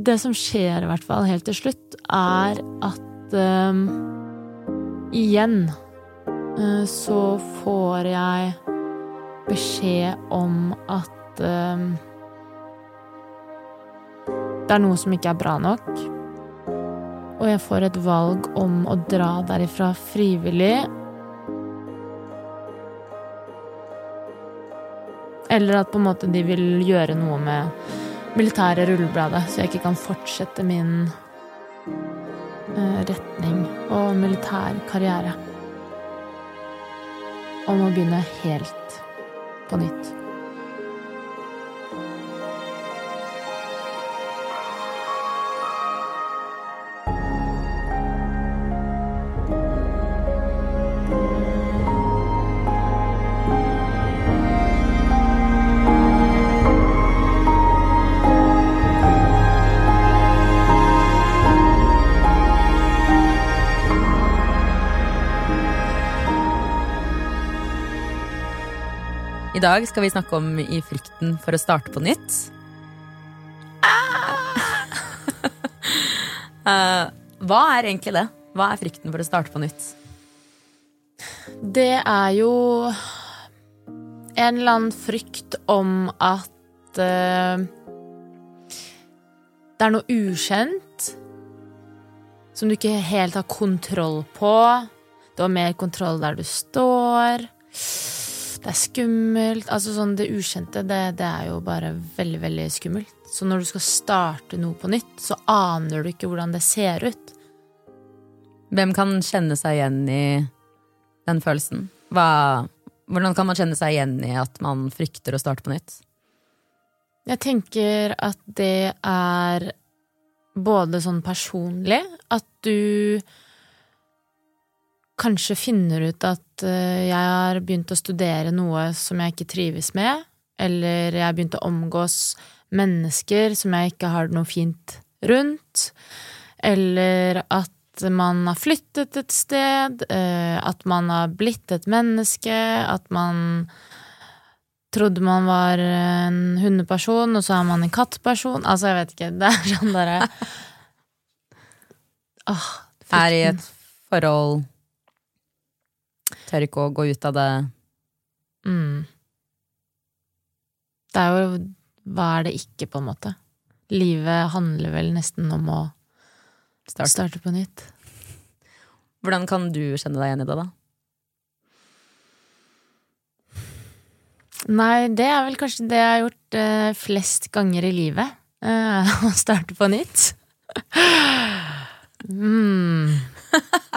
det som skjer, i hvert fall helt til slutt, er at um, igjen uh, så får jeg beskjed om at um, det er noe som ikke er bra nok. Og jeg får et valg om å dra derifra frivillig. Eller at på en måte de vil gjøre noe med militære rullebladet, så jeg ikke kan fortsette min eh, retning og militær karriere. Om å begynne helt på nytt. I dag skal vi snakke om i frykten for å starte på nytt. Eh, hva er egentlig det? Hva er frykten for å starte på nytt? Det er jo en eller annen frykt om at uh, det er noe ukjent som du ikke helt har kontroll på. Du har mer kontroll der du står. Det er skummelt. Altså sånn Det ukjente, det, det er jo bare veldig, veldig skummelt. Så når du skal starte noe på nytt, så aner du ikke hvordan det ser ut. Hvem kan kjenne seg igjen i den følelsen? Hva, hvordan kan man kjenne seg igjen i at man frykter å starte på nytt? Jeg tenker at det er både sånn personlig At du kanskje finner ut at eh, jeg har begynt å studere noe som jeg ikke trives med, eller jeg har begynt å omgås mennesker som jeg ikke har noe fint rundt, eller at man har flyttet et sted, eh, at man har blitt et menneske, at man trodde man var en hundeperson, og så er man en kattperson. Altså, jeg vet ikke. Det er sånn derre Åh, Er i et forhold Tør ikke å gå ut av det. Mm. Det er jo Hva er det ikke, på en måte? Livet handler vel nesten om å Start. starte på nytt. Hvordan kan du kjenne deg igjen i det, da? Nei, det er vel kanskje det jeg har gjort eh, flest ganger i livet. eh, Å starte på nytt. mm.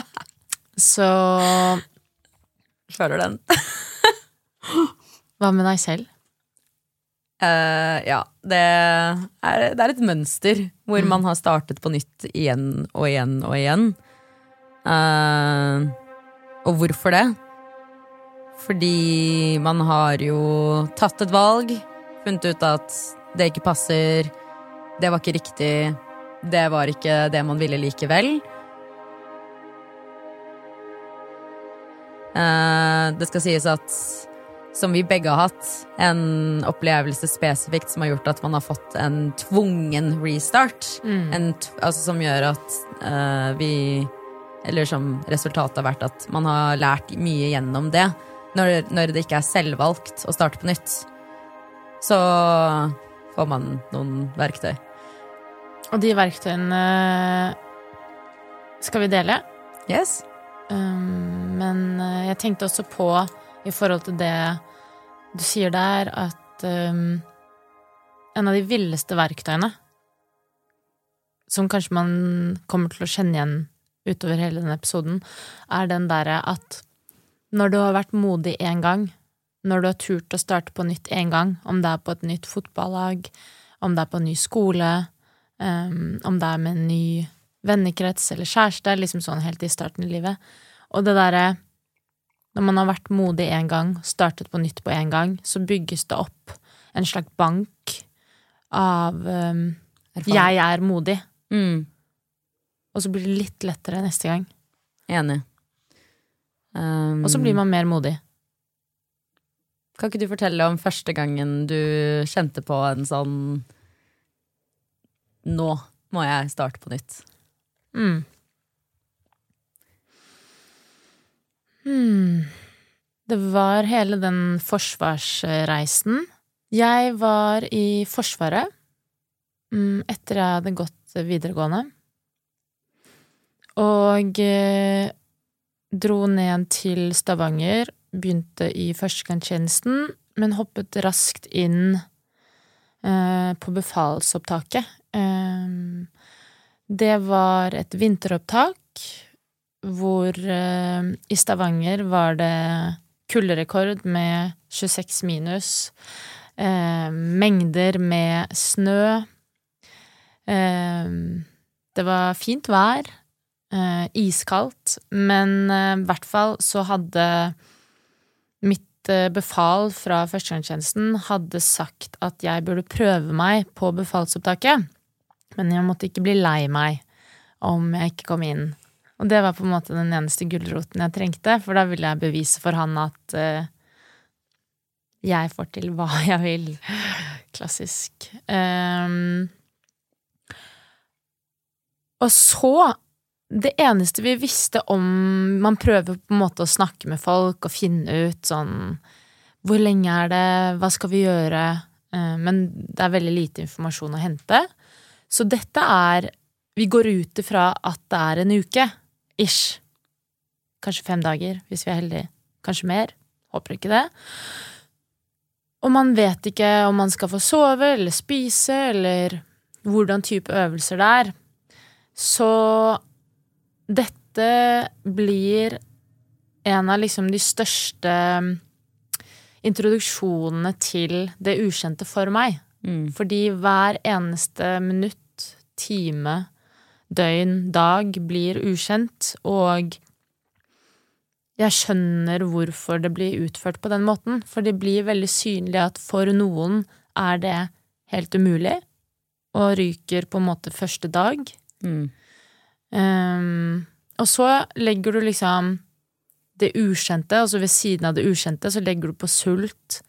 Så Føler den. hva med deg selv? Uh, ja, det er, det er et mønster hvor man har startet på nytt igjen og igjen og igjen. Uh, og hvorfor det? Fordi man har jo tatt et valg, funnet ut at det ikke passer, det var ikke riktig, det var ikke det man ville likevel. Det skal sies at som vi begge har hatt, en opplevelse spesifikt som har gjort at man har fått en tvungen restart. En, altså som gjør at uh, vi Eller som resultatet har vært at man har lært mye gjennom det. Når, når det ikke er selvvalgt å starte på nytt, så får man noen verktøy. Og de verktøyene skal vi dele. Yes? Um, men eh, jeg tenkte også på, i forhold til det du sier der, at um, en av de villeste verktøyene, som kanskje man kommer til å kjenne igjen utover hele denne episoden, er den derre at når du har vært modig én gang, når du har turt å starte på nytt én gang, om det er på et nytt fotballag, om det er på en ny skole, um, om det er med en ny vennekrets eller kjæreste, liksom sånn helt i starten i livet. Og det derre Når man har vært modig én gang, startet på nytt på én gang, så bygges det opp en slags bank av um, 'jeg er modig', Mm, og så blir det litt lettere neste gang. enig. Um, Og så blir man mer modig. Kan ikke du fortelle om første gangen du kjente på en sånn Nå må jeg starte på nytt. Mm. Hmm. Det var hele den forsvarsreisen. Jeg var i Forsvaret mm, etter jeg hadde gått videregående. Og eh, dro ned til Stavanger, begynte i førstegangstjenesten, men hoppet raskt inn eh, på befalsopptaket. Eh, det var et vinteropptak hvor eh, i Stavanger var det kulderekord med 26 minus. Eh, mengder med snø. Eh, det var fint vær. Eh, iskaldt. Men eh, i hvert fall så hadde mitt eh, befal fra førstegangstjenesten hadde sagt at jeg burde prøve meg på befalsopptaket. Men jeg måtte ikke bli lei meg om jeg ikke kom inn. Og det var på en måte den eneste gulroten jeg trengte, for da ville jeg bevise for han at uh, jeg får til hva jeg vil. Klassisk. Um, og så Det eneste vi visste om Man prøver på en måte å snakke med folk og finne ut sånn Hvor lenge er det? Hva skal vi gjøre? Uh, men det er veldig lite informasjon å hente. Så dette er Vi går ut ifra at det er en uke. Ish. Kanskje fem dager, hvis vi er heldige. Kanskje mer. Håper ikke det. Og man vet ikke om man skal få sove eller spise, eller hvordan type øvelser det er. Så dette blir en av liksom de største introduksjonene til det ukjente for meg. Mm. Fordi hver eneste minutt, time, døgn, dag blir ukjent, og jeg skjønner hvorfor det blir utført på den måten, for det blir veldig synlig at for noen er det helt umulig, og ryker på en måte første dag. Mm. Um, og så legger du liksom det ukjente, altså ved siden av det ukjente, så legger du på sult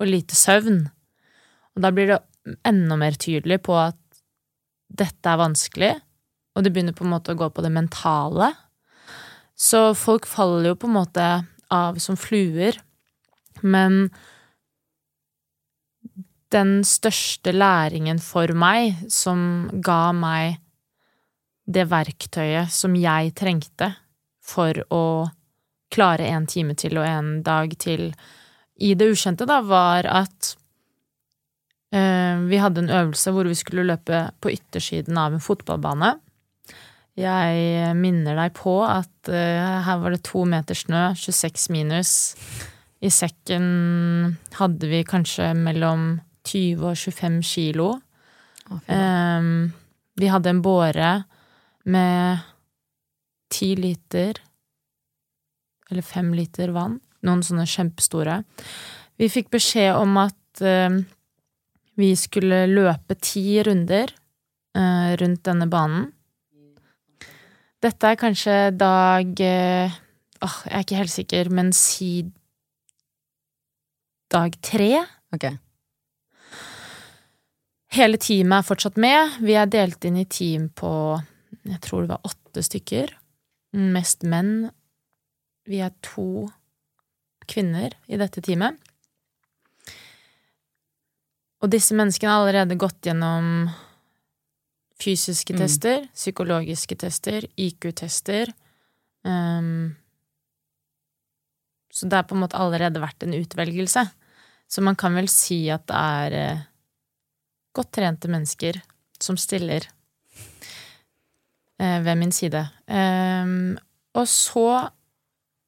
og lite søvn. Og da blir det enda mer tydelig på at dette er vanskelig, og det begynner på en måte å gå på det mentale. Så folk faller jo på en måte av som fluer, men den største læringen for meg, som ga meg det verktøyet som jeg trengte for å klare en time til og en dag til i det ukjente, da, var at vi hadde en øvelse hvor vi skulle løpe på yttersiden av en fotballbane. Jeg minner deg på at uh, her var det to meter snø, 26 minus. I sekken hadde vi kanskje mellom 20 og 25 kilo. Å, Um, vi hadde en båre med ti liter, eller fem liter vann. Noen sånne kjempestore. Vi fikk beskjed om at eh, vi skulle løpe ti runder eh, rundt denne banen. Dette er kanskje dag eh, Åh, jeg er ikke helt sikker, men si dag tre. Ok. Hele teamet er fortsatt med. Vi er delt inn i team på jeg tror det var åtte stykker. Mest menn. Vi er to kvinner i dette teamet. Og disse menneskene har allerede gått gjennom fysiske Mm. tester, psykologiske tester, IQ-tester. Um, så det har på en måte allerede vært en utvelgelse. Så man kan vel si at det er eh, godt trente mennesker som stiller uh, ved min side. Um, og så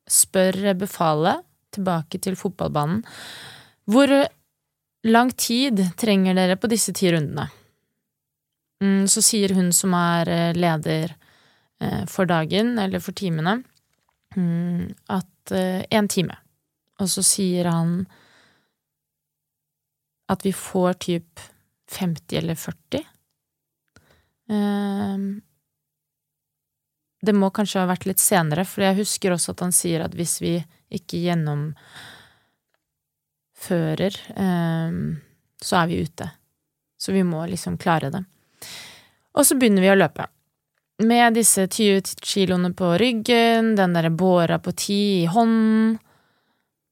spør befalet, tilbake til fotballbanen, hvor lang tid trenger dere på disse ti rundene? Mm, så sier hun som er eh, leder eh, for dagen, eller for timene, mm, at én time. Og så sier han at vi får typ 50 eller 40. Ehm, det må kanskje ha vært litt senere, for jeg husker også at han sier at hvis vi ikke gjennomfører, ehm, så er vi ute. Så vi må liksom klare det. Og så begynner vi å løpe. Med disse 20 kiloene på ryggen, den derre båra på ti i hånden.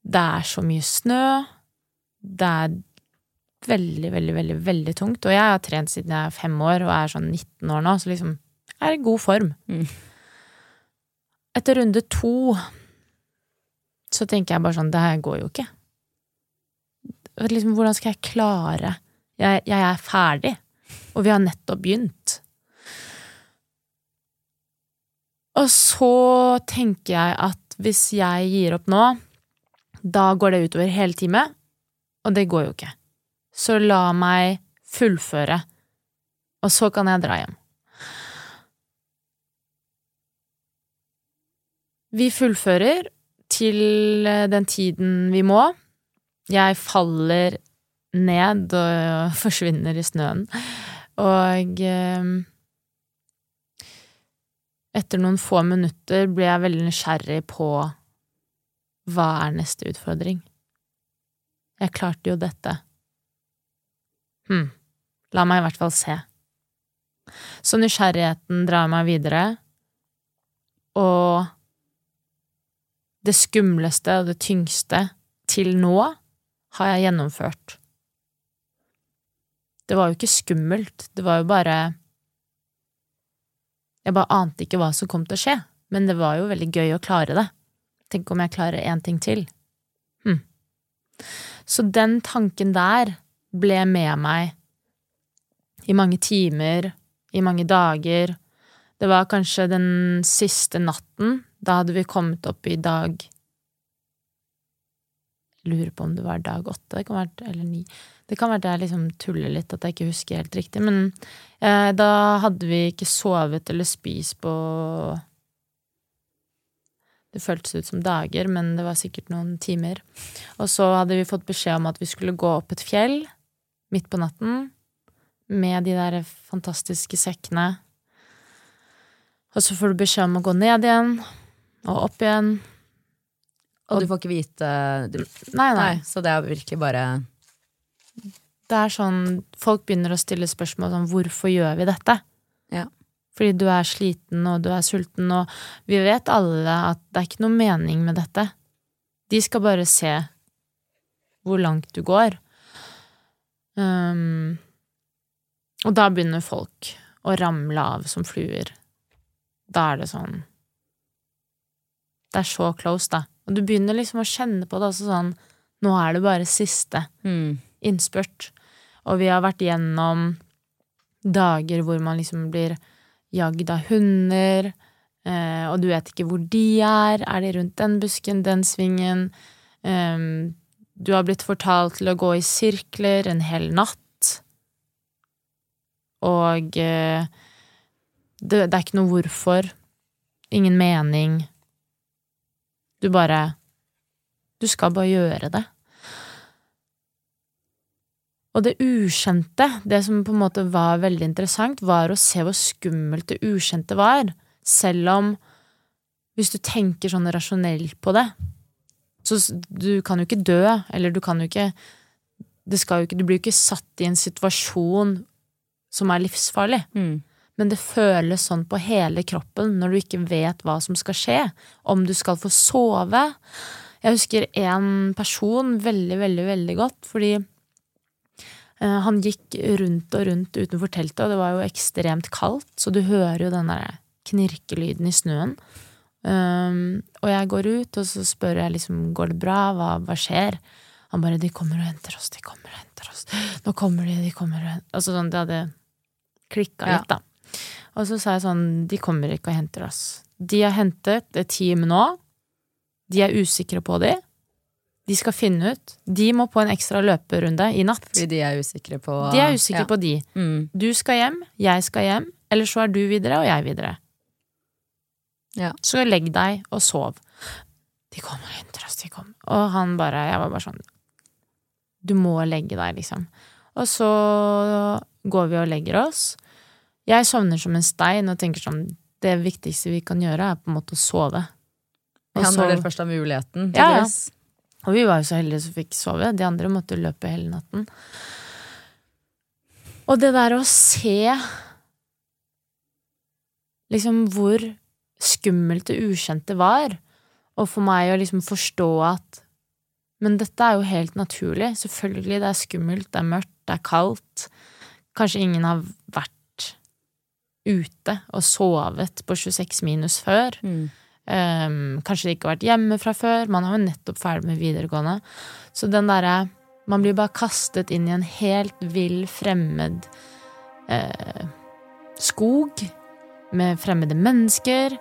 Det er så mye snø. Det er veldig, veldig, veldig veldig tungt. Og jeg har trent siden jeg er fem år og er sånn 19 år nå, så liksom jeg er i god form. Mm. Etter runde to så tenker jeg bare sånn, det her går jo ikke. Liksom, hvordan skal jeg klare jeg, jeg er ferdig, og vi har nettopp begynt. Og så tenker jeg at hvis jeg gir opp nå, da går det utover hele teamet, og det går jo ikke. Så la meg fullføre, og så kan jeg dra hjem. Vi fullfører til den tiden vi må. Jeg faller ned og forsvinner i snøen. Og eh, etter noen få minutter blir jeg veldig nysgjerrig på hva er neste utfordring. Jeg klarte jo dette. Hm, la meg i hvert fall se. Så nysgjerrigheten drar meg videre, og det skumleste og det tyngste til nå har jeg gjennomført. Det var jo ikke skummelt, det var jo bare Jeg bare ante ikke hva som kom til å skje, men det var jo veldig gøy å klare det. Tenk om jeg klarer én ting til. Hm. Så den tanken der ble med meg i mange timer, i mange dager. Det var kanskje den siste natten da hadde vi kommet opp i dag Lurer på om det var dag åtte, det kan være, eller ni. Det kan være at jeg liksom tuller litt, at jeg ikke husker helt riktig, men eh, da hadde vi ikke sovet eller spist på Det føltes ut som dager, men det var sikkert noen timer. Og så hadde vi fått beskjed om at vi skulle gå opp et fjell midt på natten med de der fantastiske sekkene. Og så får du beskjed om å gå ned igjen, og opp igjen. Og du får ikke vite du, Nei, nei. Nei, så det er virkelig bare Det er sånn Folk begynner å stille spørsmål om hvorfor gjør vi dette? Ja. Fordi du er sliten, og du er sulten, og vi vet alle at det er ikke noe mening med dette. De skal bare se hvor langt du går. Um, og da begynner folk å ramle av som fluer. Da er det sånn Det er så close, da. Og du begynner liksom å kjenne på det også sånn Nå er det bare siste mm. innspurt. Og vi har vært gjennom dager hvor man liksom blir jagd av hunder, eh, og du vet ikke hvor de er. Er de rundt den busken, den svingen? Eh, du har blitt fortalt til å gå i sirkler en hel natt. Og eh, det, det er ikke noe hvorfor. Ingen mening. Du bare Du skal bare gjøre det. Og det ukjente, det som på en måte var veldig interessant, var å se hvor skummelt det ukjente var. Selv om, hvis du tenker sånn rasjonelt på det, så du kan jo ikke dø, eller du kan jo ikke det skal jo ikke, Du blir jo ikke satt i en situasjon som er livsfarlig. Mm. Men det føles sånn på hele kroppen når du ikke vet hva som skal skje. Om du skal få sove. Jeg husker en person veldig, veldig, veldig godt, fordi eh, han gikk rundt og rundt utenfor teltet, og det var jo ekstremt kaldt, så du hører jo den der knirkelyden i snøen. Um, og jeg går ut, og så spør jeg liksom går det bra, hva, hva skjer? Han bare 'de kommer og henter oss, de kommer og henter oss'. 'Nå kommer de, de kommer og henter Altså sånn, det hadde klikka Ja. litt, da. Og så sa jeg sånn 'de kommer ikke og henter oss'. De har hentet et team nå. De er usikre på de. De skal finne ut. De må på en ekstra løperunde i natt. Fordi de er usikre på De er usikre ja. på de. Mm. Du skal hjem, jeg skal hjem, eller så er du videre og jeg videre. Ja. Så legg deg og sov. De kommer og henter oss, de kommer. Og han bare Jeg var bare sånn Du må legge deg, liksom. Og så går vi og legger oss. Jeg sovner som en stein og tenker sånn Det viktigste vi kan gjøre, er på en måte å sove. Og Ja, når dere først har muligheten. Ja, ja. og vi var jo så heldige som fikk sove. De andre måtte løpe hele natten. Og det der å se liksom hvor skummelt det ukjente var. Og for meg å liksom forstå at Men dette er jo helt naturlig. Selvfølgelig, det er skummelt, det er mørkt, det er kaldt. Kanskje ingen har vært ute og sovet på 26 minus før. Mm. Um, kanskje de ikke har vært hjemme fra før. Man er jo nettopp ferdig med videregående. Så den derre Man blir bare kastet inn i en helt vill, fremmed eh, skog med fremmede mennesker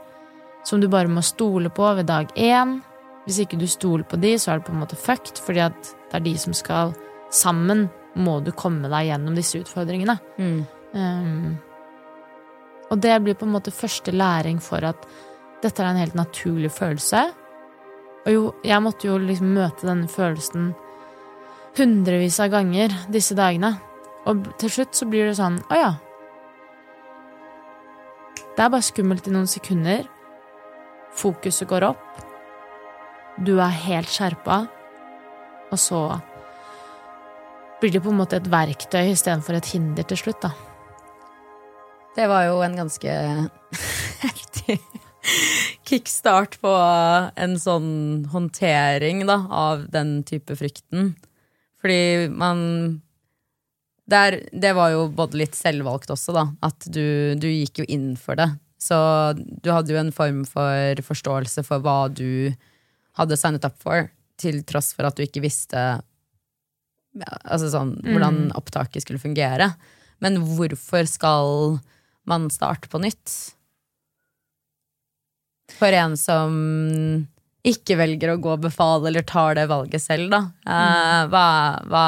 som du bare må stole på ved dag én. Hvis ikke du stoler på de, så er det på en måte fucked, fordi at det er de som skal Sammen må du komme deg gjennom disse utfordringene. Mm. Um, og det blir på en måte første læring for at dette er en helt naturlig følelse. Og jo, jeg måtte jo liksom møte denne følelsen hundrevis av ganger disse dagene. Og til slutt så blir det sånn Å ja. Det er bare skummelt i noen sekunder. Fokuset går opp. Du er helt skjerpa. Og så blir det på en måte et verktøy istedenfor et hinder til slutt, da. Det var jo en ganske heftig kickstart på en sånn håndtering da, av den type frykten. Fordi man der, Det var jo både litt selvvalgt også, da. At du, du gikk jo inn for det. Så du hadde jo en form for forståelse for hva du hadde signet up for, til tross for at du ikke visste altså sånn, hvordan opptaket skulle fungere. Men hvorfor skal man starter på nytt? For en som ikke velger å gå befal eller tar det valget selv, da. Eh, hva, hva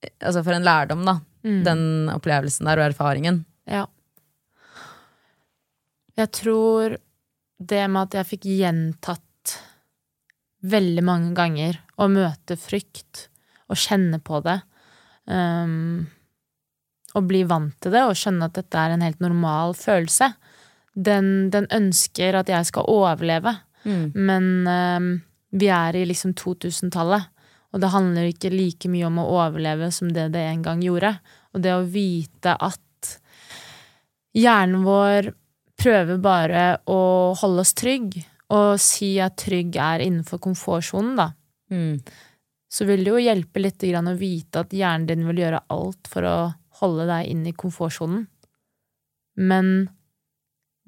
Altså for en lærdom, da. Mm. Den opplevelsen der og erfaringen. Ja. Jeg tror det med at jeg fikk gjentatt veldig mange ganger å møte frykt og kjenne på det, um, og bli vant til det og skjønne at dette er en helt normal følelse, den, den ønsker at jeg skal overleve. Mm. Men um, vi er i liksom 2000-tallet, og det handler ikke like mye om å overleve som det det en gang gjorde. Og det å vite at hjernen vår prøver bare å holde oss trygg, og si at trygg er innenfor komfortsonen, da, Mm. så vil det jo hjelpe litt grann å vite at hjernen din vil gjøre alt for å holde deg inn i komfortsonen. Men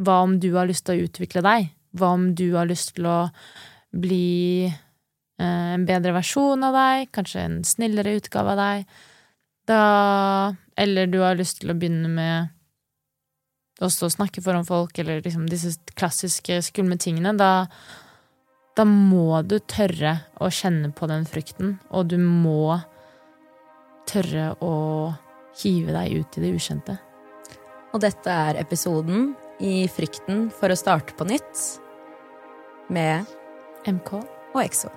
hva om du har lyst til å utvikle deg? Hva om du har lyst til å bli eh, en bedre versjon av deg? Kanskje en snillere utgave av deg? Da Eller du har lyst til å begynne med å snakke foran folk, eller liksom disse klassiske skumle tingene. Da, da må du tørre å kjenne på den frykten, og du må tørre å hive deg ut i det ukjente. Og dette er episoden i Frykten for å starte på nytt med MK? og EXO.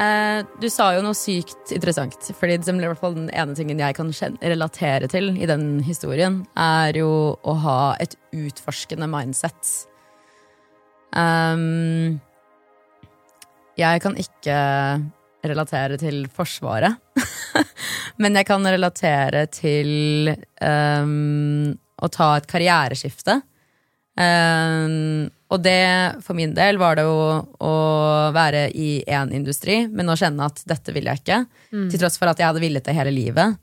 Eh, du sa jo noe sykt interessant, fordi det er i hvert fall den ene tingen jeg kan relatere til i den historien, er jo å ha et utforskende mindset. Um, jeg kan ikke relatere til Forsvaret, men jeg kan relatere til um, å ta et karriereskifte. Um, og det, for min del, var det jo å være i én industri, men å kjenne at dette vil jeg ikke. Til tross for at jeg hadde villet det hele livet.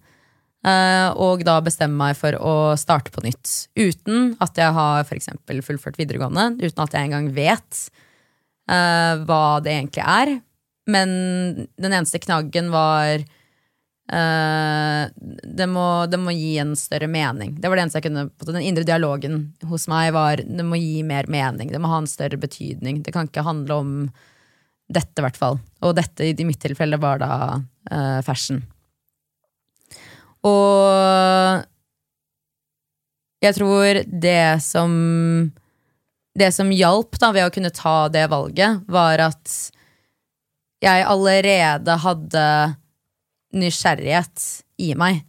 Uh, og da bestemme meg for å starte på nytt. Uten at jeg har for fullført videregående. Uten at jeg engang vet eh, hva det egentlig er. Men den eneste knaggen var uh, det, må, det må gi en større mening. Det var det eneste jeg kunne Den indre dialogen hos meg var det må gi mer mening. Det må ha en større betydning. Det kan ikke handle om dette, i hvert fall. Og dette i mitt tilfelle var da uh, fashion. Og jeg tror det som Det som hjalp da ved å kunne ta det valget, var at jeg allerede hadde nysgjerrighet i meg.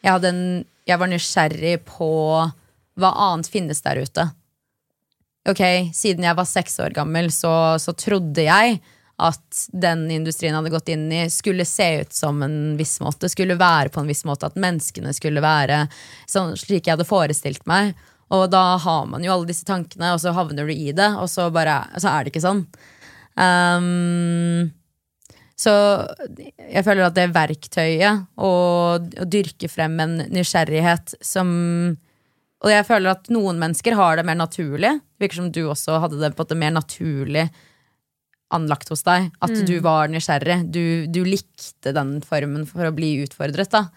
Jeg, hadde en, jeg var nysgjerrig på hva annet finnes der ute. Ok, Siden jeg var seks år gammel, så, så trodde jeg at den industrien hadde gått inn i, skulle se ut som en viss måte. Skulle være på en viss måte. At menneskene skulle være sånn, slik jeg hadde forestilt meg. Og da har man jo alle disse tankene, og så havner du i det, og så, bare, så er det ikke sånn. Um, så jeg føler at det verktøyet, å, å dyrke frem en nysgjerrighet som Og jeg føler at noen mennesker har det mer naturlig. Det virker som du også hadde det på en mer naturlig anlagt hos deg. At mm. du var nysgjerrig. Du, du, likte den formen for å bli utfordret. da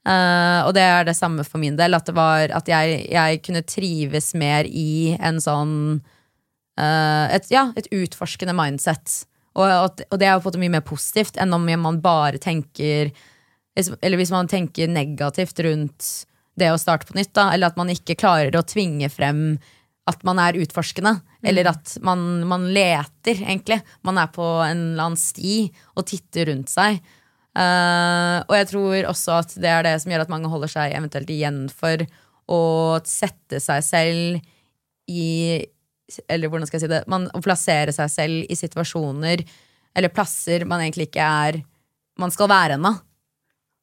Uh, og det er det samme for min del. At, var, at jeg, jeg, kunne trives mer i en sånn uh, et, ja, et utforskende mindset. Og, og, og, det er jo på en måte mye mer positivt enn om man bare tenker Eller hvis man tenker negativt rundt det å starte på nytt. Da, eller at man ikke klarer å tvinge frem at man er utforskende. Mm. Eller at man, man, leter, egentlig. Man er på en eller annen sti og titter rundt seg. Uh, og jeg tror også at det er det som gjør at mange holder seg eventuelt igjen for å sette seg selv i Eller hvordan skal jeg si det? Man, å plassere seg selv i situasjoner eller plasser man egentlig ikke er Man skal være ennå.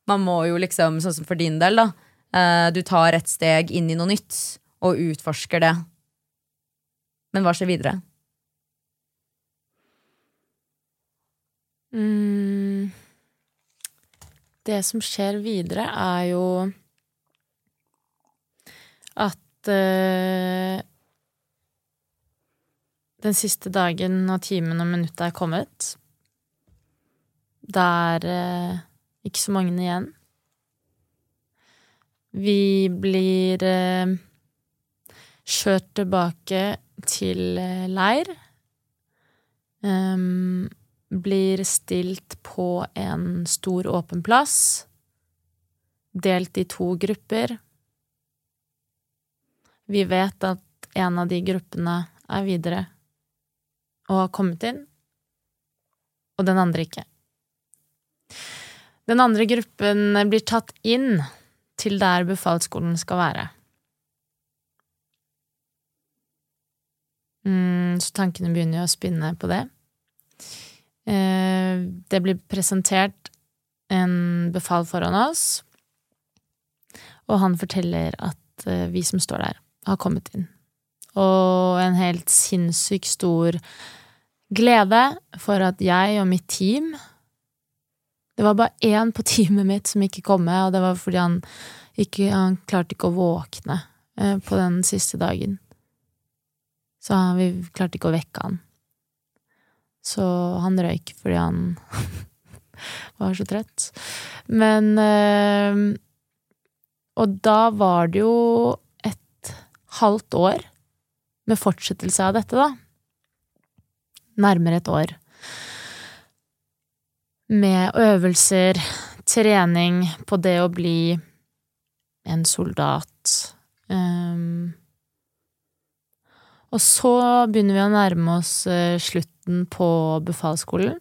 Man må jo liksom, sånn som for din del, da. Uh, du tar et steg inn i noe nytt og utforsker det. Men hva skjer videre? Mm det som skjer videre, er jo at uh, den siste dagen og timen og minuttet er kommet. Det er uh, ikke så mange igjen. Vi blir uh, kjørt tilbake til leir. Um, blir stilt på en stor, åpen plass, delt i to grupper. Vi vet at en av de gruppene er videre og har kommet inn, og den andre ikke. Den andre gruppen blir tatt inn til der befalsskolen skal være. Mm, så tankene begynner å spinne på det. Eh, det blir presentert en befal foran oss, og han forteller at eh, vi som står der, har kommet inn. Og en helt sinnssykt stor glede for at jeg og mitt team Det var bare én på teamet mitt som ikke kom med, og det var fordi han ikke Han klarte ikke å våkne eh, på den siste dagen. Så vi klarte ikke å vekke han. Så han røyk fordi han var så trøtt. Men øh, Og da var det jo et halvt år med fortsettelse av dette, da. Nærmere et år. Med øvelser, trening på det å bli en soldat. Um, og så begynner vi å nærme oss uh, slutten på befalsskolen.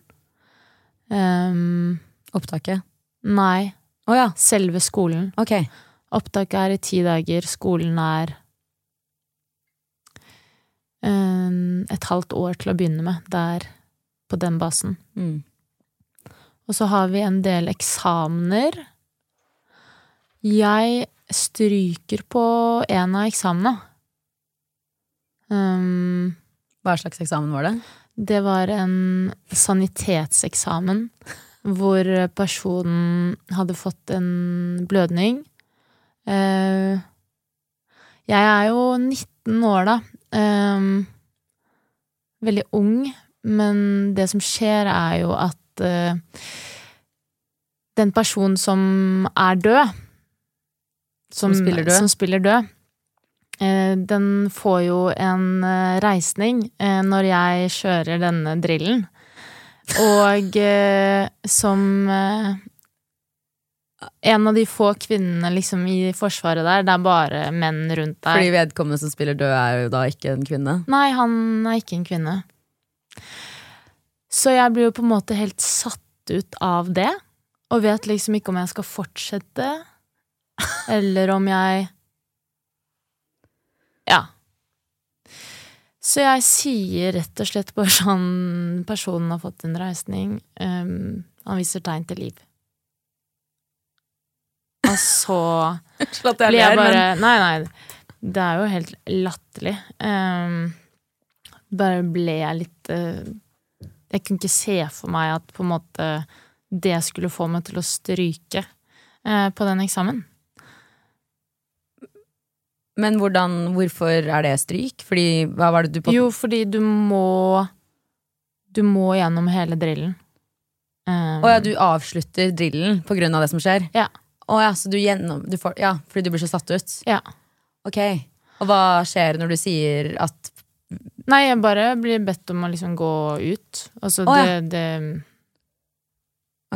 Um, Opptaket? Nei. Oh, ja. Selve skolen. Okay. Opptaket er i ti dager. Skolen er um, et halvt år til å begynne med der, på den basen. Mm. Og så har vi en del eksamener. Jeg stryker på en av eksamenene. Um, Hva slags eksamen var det? Det var en sanitetseksamen hvor personen hadde fått en blødning. Uh, jeg er jo 19 år, da. Um, veldig ung, men det som skjer, er jo at uh, den personen som er død Som, som spiller død? Som spiller død den får jo en eh, reisning eh, når jeg kjører denne drillen. Og som en av de få kvinnene liksom i Forsvaret der, det er bare menn rundt der. Fordi vedkommende som spiller død, er jo da ikke en kvinne? Nei, han er ikke en kvinne. Så jeg blir jo på en måte helt satt ut av det, og vet liksom ikke om jeg skal fortsette, eller om jeg ja. Så jeg sier rett og slett bare sånn Personen har fått en reisning. Um, han viser tegn til liv. Og så blir jeg bare Nei, nei. Det er jo helt latterlig. Um, bare ble jeg litt uh, Jeg kunne ikke se for meg at på en måte det skulle få meg til å stryke uh, på den eksamen. Men hvordan, hvorfor er det stryk? Fordi, hva var det du på Jo, fordi du må Du må gjennom hele drillen. Um, Å ja, du avslutter drillen på grunn av det som skjer? Ja. Å ja, så du gjennom du får, Ja, fordi du blir så satt ut? Ja. Ok. Og hva skjer når du sier at Nei, jeg bare blir bedt om å liksom gå ut. Altså, Å, ja. det, det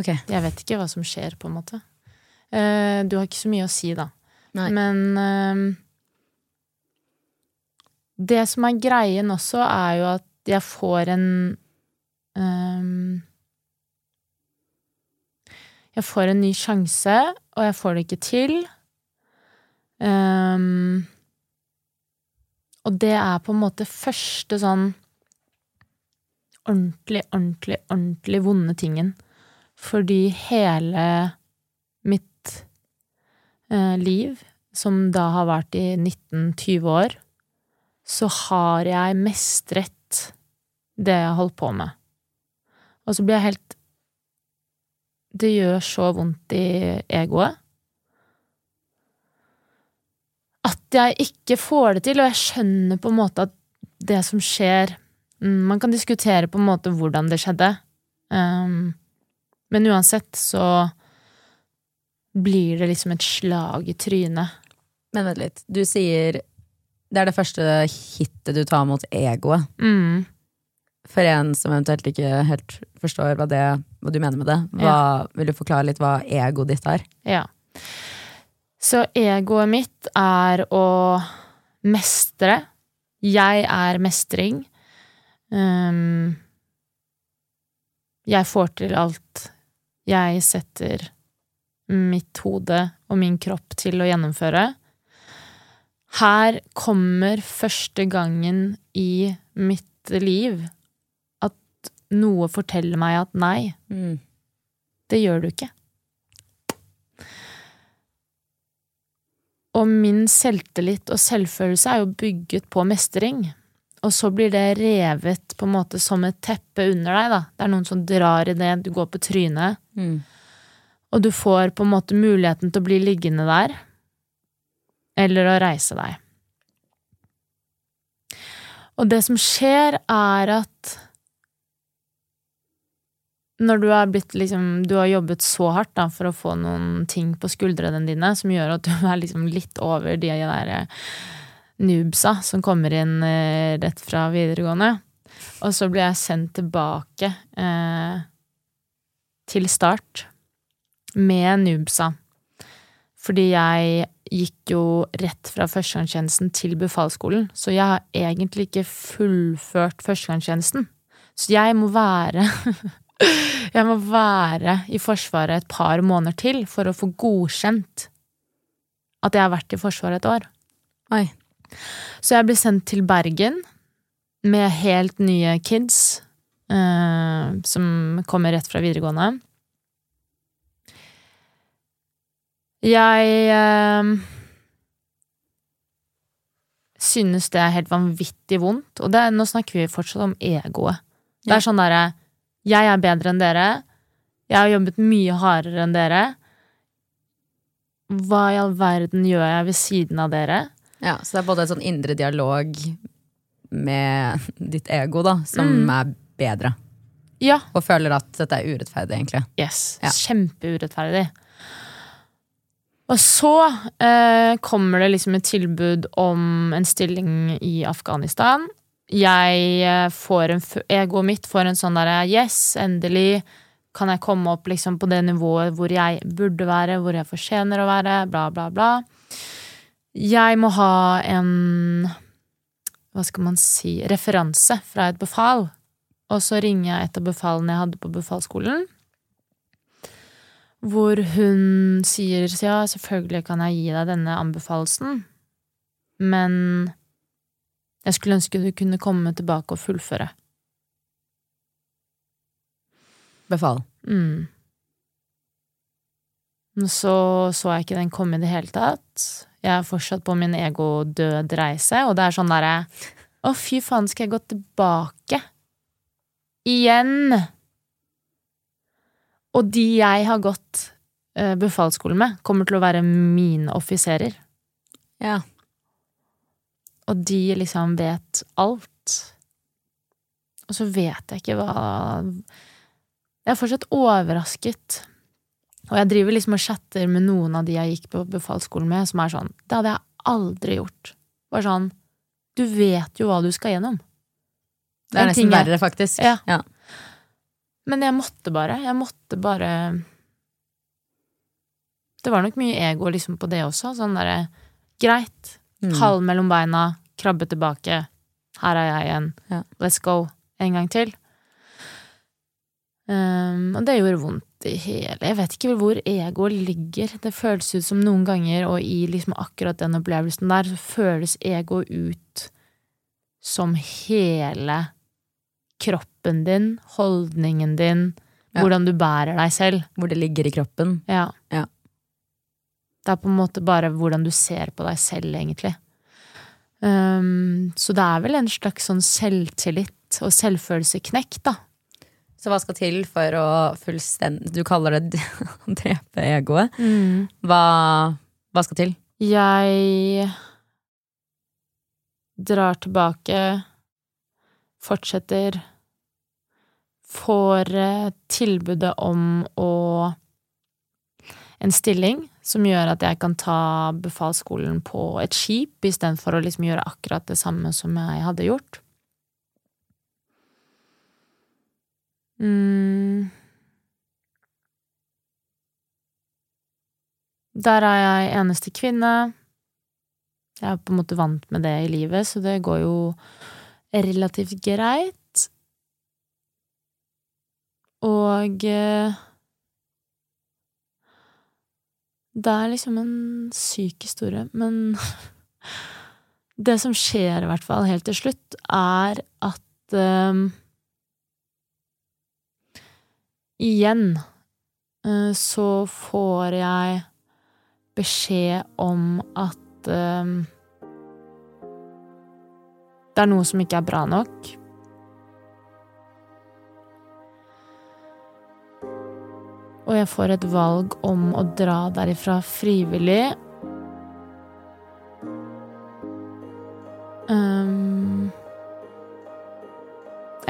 Ok. Jeg vet ikke hva som skjer, på en måte. Eh, du har ikke så mye å si, da. Nei. Men ehm, det som er greien også, er jo at jeg får en um, Jeg får en ny sjanse, og jeg får det ikke til. Um, og det er på en måte første sånn ordentlig, ordentlig, ordentlig vonde tingen. Fordi hele mitt eh, liv, som da har vært i 19-20 år, så har jeg mestret det jeg har holdt på med. Og så blir jeg helt Det gjør så vondt i egoet. At jeg ikke får det til, og jeg skjønner på en måte at det som skjer mm, Man kan diskutere på en måte hvordan det skjedde, um, men uansett så blir det liksom et slag i trynet. Men vent litt. Du sier det er det første hitet du tar mot egoet. Mm. For en som eventuelt ikke helt forstår hva, det, hva du mener med det, hva, vil du forklare litt hva egoet ditt er? Ja. Så egoet mitt er å mestre. Jeg er mestring. Um, jeg får til alt. Jeg setter mitt hode og min kropp til å gjennomføre. Her kommer første gangen i mitt liv at noe forteller meg at nei, det gjør du ikke. Og min selvtillit og selvfølelse er jo bygget på mestring. Og så blir det revet på en måte som et teppe under deg, da. Det er noen som drar i det, du går på trynet. Mm. Og du får på en måte muligheten til å bli liggende der. Eller å reise deg. Og det som skjer, er at når du har blitt liksom Du har jobbet så hardt da for å få noen ting på skuldrene dine som gjør at du er liksom litt over de der eh, noobsa som kommer inn eh, rett fra videregående. Og så blir jeg sendt tilbake eh, til start med noobsa. Fordi jeg gikk jo rett fra førstegangstjenesten til befalsskolen, så jeg har egentlig ikke fullført førstegangstjenesten. Så jeg må være Jeg må være i Forsvaret et par måneder til for å få godkjent at jeg har vært i Forsvaret et år. Oi. Så jeg ble sendt til Bergen med helt nye kids eh, som kommer rett fra videregående. Jeg eh, synes det er helt vanvittig vondt, og det, nå snakker vi fortsatt om egoet. Det er sånn derre Jeg er bedre enn dere. Jeg har jobbet mye hardere enn dere. Hva i all verden gjør jeg ved siden av dere? Ja, så det er både en sånn indre dialog med ditt ego, da, som Mm. er bedre. Ja, Og føler at dette er urettferdig, egentlig. Yes. Ja. Kjempeurettferdig. Og så eh, kommer det liksom et tilbud om en stilling i Afghanistan. Jeg eh, får en Egoet mitt får en sånn derre Yes, endelig kan jeg komme opp liksom på det nivået hvor jeg burde være, hvor jeg fortjener å være, bla, bla, bla. Jeg må ha en Hva skal man si referanse fra et befal. Og så ringer jeg et av befalene jeg hadde på befalsskolen. Hvor hun sier ja, selvfølgelig kan jeg gi deg denne anbefalelsen, men Jeg skulle ønske du kunne komme tilbake og fullføre. Befal. Mm. Så så jeg ikke den komme i det hele tatt. Jeg er fortsatt på min ego-død reise, og det er sånn derre Å, fy faen, skal jeg gå tilbake? Igjen! Og de jeg har gått uh, befalsskole med, kommer til å være mine offiserer. Ja. Og de liksom vet alt. Og så vet jeg ikke hva Jeg er fortsatt overrasket. Og jeg driver liksom og chatter med noen av de jeg gikk på befalsskolen med, som er sånn Det hadde jeg aldri gjort. Bare sånn Du vet jo hva du skal gjennom. Det er det er nesten verre, faktisk. Ja. Ja. Men jeg måtte bare. Jeg måtte bare Det var nok mye ego liksom på det også. Sånn derre Greit. Mm. Halen mellom beina. Krabbe tilbake. Her er jeg igjen. Ja. Let's go. En gang til. Um, og det gjorde vondt i hele Jeg vet ikke hvor egoet ligger. Det føles ut som noen ganger, og i liksom akkurat den opplevelsen der, så føles egoet ut som hele kroppen din, holdningen din, Ja. hvordan du bærer deg selv. Hvor det ligger i kroppen. Ja. Ja. Det er på en måte bare hvordan du ser på deg selv, egentlig. Um, så det er vel en slags sånn selvtillit og selvfølelseknekk, da. Så hva skal til for å fullstendig Du kaller det å drepe egoet. Hva, hva skal til? Jeg drar tilbake, fortsetter, får eh, tilbudet om å en stilling som gjør at jeg kan ta befalsskolen på et skip istedenfor å liksom gjøre akkurat det samme som jeg hadde gjort. Mm. Der er jeg eneste kvinne. Jeg er på en måte vant med det i livet, så det går jo relativt greit. Og eh, Det er liksom en syk historie, men det som skjer, i hvert fall helt til slutt, er at eh, Igjen uh, så får jeg beskjed om at eh, det er noe som ikke er bra nok. Jeg får et valg om å dra derifra frivillig. Um,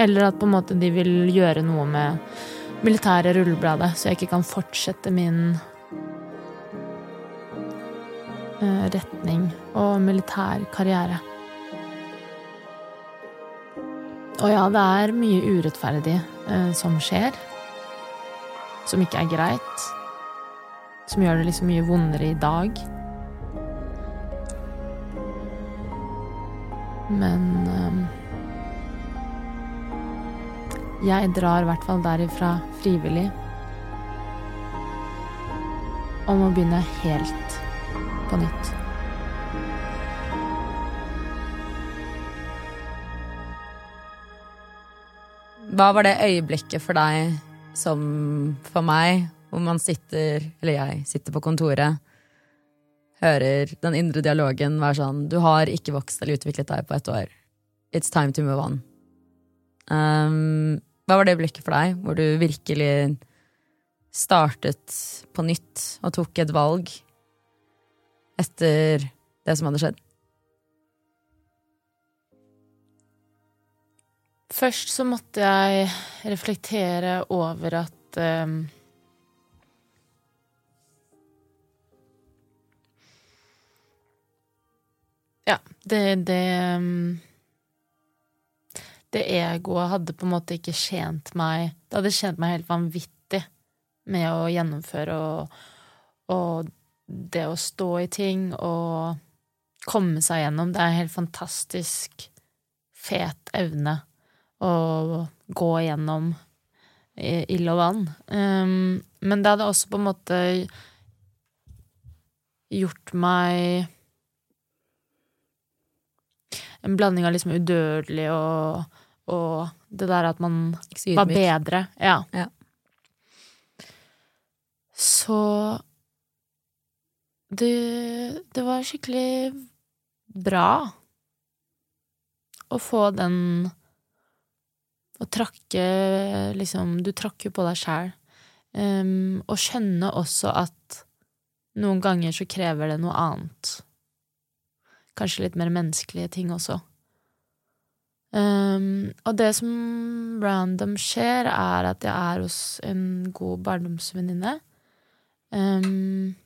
eller at på en måte de vil gjøre noe med militære rullebladet, så jeg ikke kan fortsette min eh, retning og militær karriere. Og ja, det er mye urettferdig eh, som skjer. Som ikke er greit. Som gjør det liksom mye vondere i dag. Men um, jeg drar i hvert fall derifra frivillig. Om å begynne helt på nytt. Hva var det øyeblikket for deg som for meg, hvor man sitter, eller jeg sitter på kontoret, hører den indre dialogen være sånn Du har ikke vokst eller utviklet deg på ett år. It's time to move on. Um, hva var det blikket for deg, hvor du virkelig startet på nytt og tok et valg etter det som hadde skjedd? Først så måtte jeg reflektere over at um, Ja, det det um, Det egoet hadde på en måte ikke tjent meg Det hadde tjent meg helt vanvittig med å gjennomføre og, og det å stå i ting og komme seg gjennom. Det er en helt fantastisk fet evne å gå gjennom ild og vann. Um, men det hadde også på en måte gjort meg en blanding av liksom udødelig og, og det der at man var bedre. Ja. Ja. Så det, det var skikkelig bra å få den Å trakke liksom Du trakker jo på deg sjæl. Um, og skjønne også at noen ganger så krever det noe annet. Kanskje litt mer menneskelige ting også. Um, og det som random skjer, er at jeg er hos en god barndomsvenninne. Um,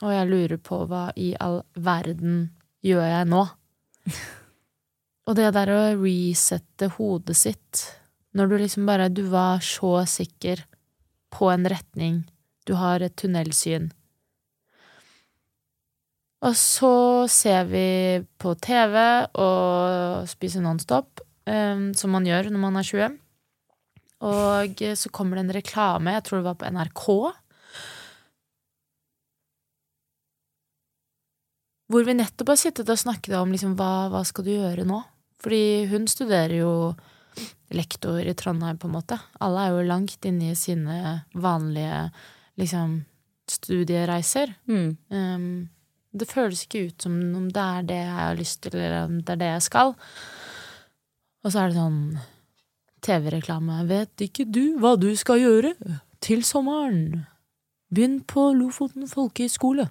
og jeg lurer på hva i all verden gjør jeg nå? og det der å resette hodet sitt når du liksom bare Du var så sikker på en retning. Du har et tunnelsyn. Og så ser vi på TV og spiser Nonstop, um, som man gjør når man er 20. Og så kommer det en reklame, jeg tror det var på NRK, hvor vi nettopp har sittet og snakket om liksom, hva, hva skal du gjøre nå? Fordi hun studerer jo lektor i Trondheim, på en måte. Alle er jo langt inne i sine vanlige liksom, studiereiser. Mm. Um, det føles ikke ut som om det er det jeg har lyst til, eller om det er det jeg skal. Og så er det sånn TV-reklame. Vet ikke du hva du skal gjøre til sommeren? Begynn på Lofoten folkehøgskole.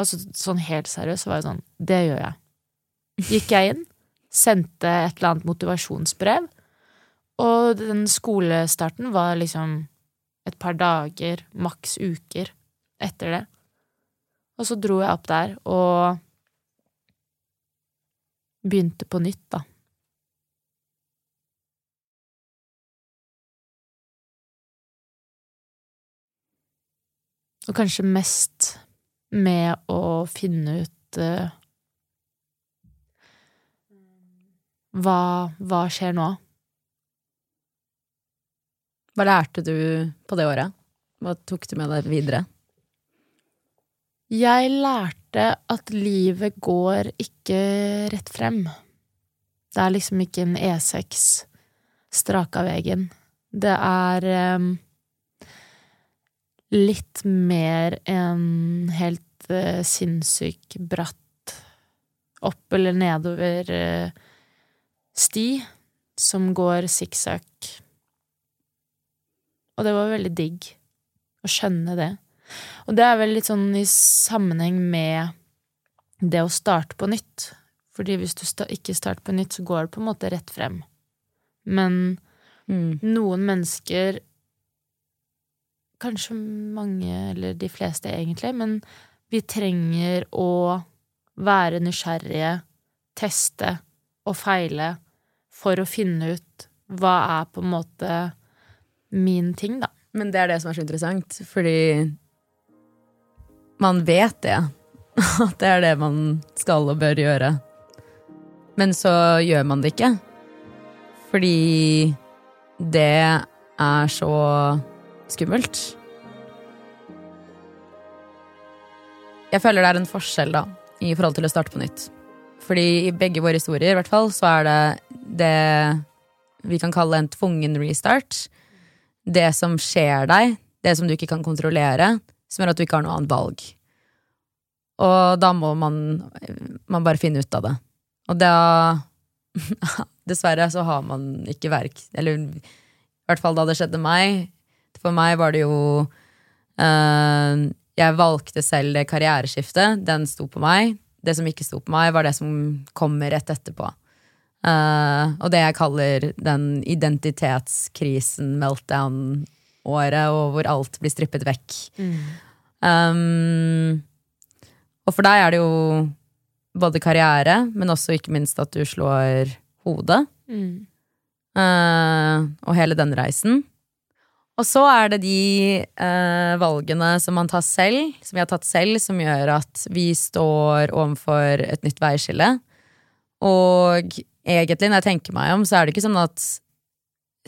Altså sånn helt seriøst så var jeg sånn Det gjør jeg. Gikk jeg inn, sendte et eller annet motivasjonsbrev, og den skolestarten var liksom et par dager, maks uker, etter det. Og så dro jeg opp der og begynte på nytt, da. Og kanskje mest med å finne ut eh, hva, hva skjer nå? Hva lærte du på det året? Hva tok du med deg videre? Jeg lærte at livet går ikke rett frem. Det er liksom ikke en E6 strak av veien. Det er um, litt mer en helt uh, sinnssyk bratt opp eller nedover eh, sti som går sikksakk. Og det var veldig digg å skjønne det. Og det er vel litt sånn i sammenheng med det å starte på nytt. Fordi hvis du ikke starter på nytt, så går det på en måte rett frem. Men Mm. noen mennesker Kanskje mange, eller de fleste egentlig, men vi trenger å være nysgjerrige, teste og feile for å finne ut hva er på en måte min ting, da. Men det er det som er så interessant, fordi man vet det. At det er det man skal og bør gjøre. Men så gjør man det ikke. Fordi det er så skummelt. Jeg føler det er en forskjell da, i forhold til å starte på nytt. Fordi i begge våre historier i hvert fall, så er det det vi kan kalle en tvungen restart det som skjer deg, det som du ikke kan kontrollere, som gjør at du ikke har noe annet valg. Og da må man, man bare finne ut av det. Og da Dessverre så har man ikke verk Eller i hvert fall da det skjedde meg. For meg var det jo øh, Jeg valgte selv det karriereskiftet. Den sto på meg. Det som ikke sto på meg, var det som kommer rett etterpå. Eh, og det jeg kaller den identitetskrisen, meltdown-året, og hvor alt blir strippet vekk. Um, og for deg er det jo både karriere, men også ikke minst at du slår hodet. Eh, og hele den reisen. Og så er det de uh, valgene som man tar selv, som vi har tatt selv, som gjør at vi står overfor et nytt veiskille. Og egentlig, når jeg tenker meg om, så er det ikke sånn at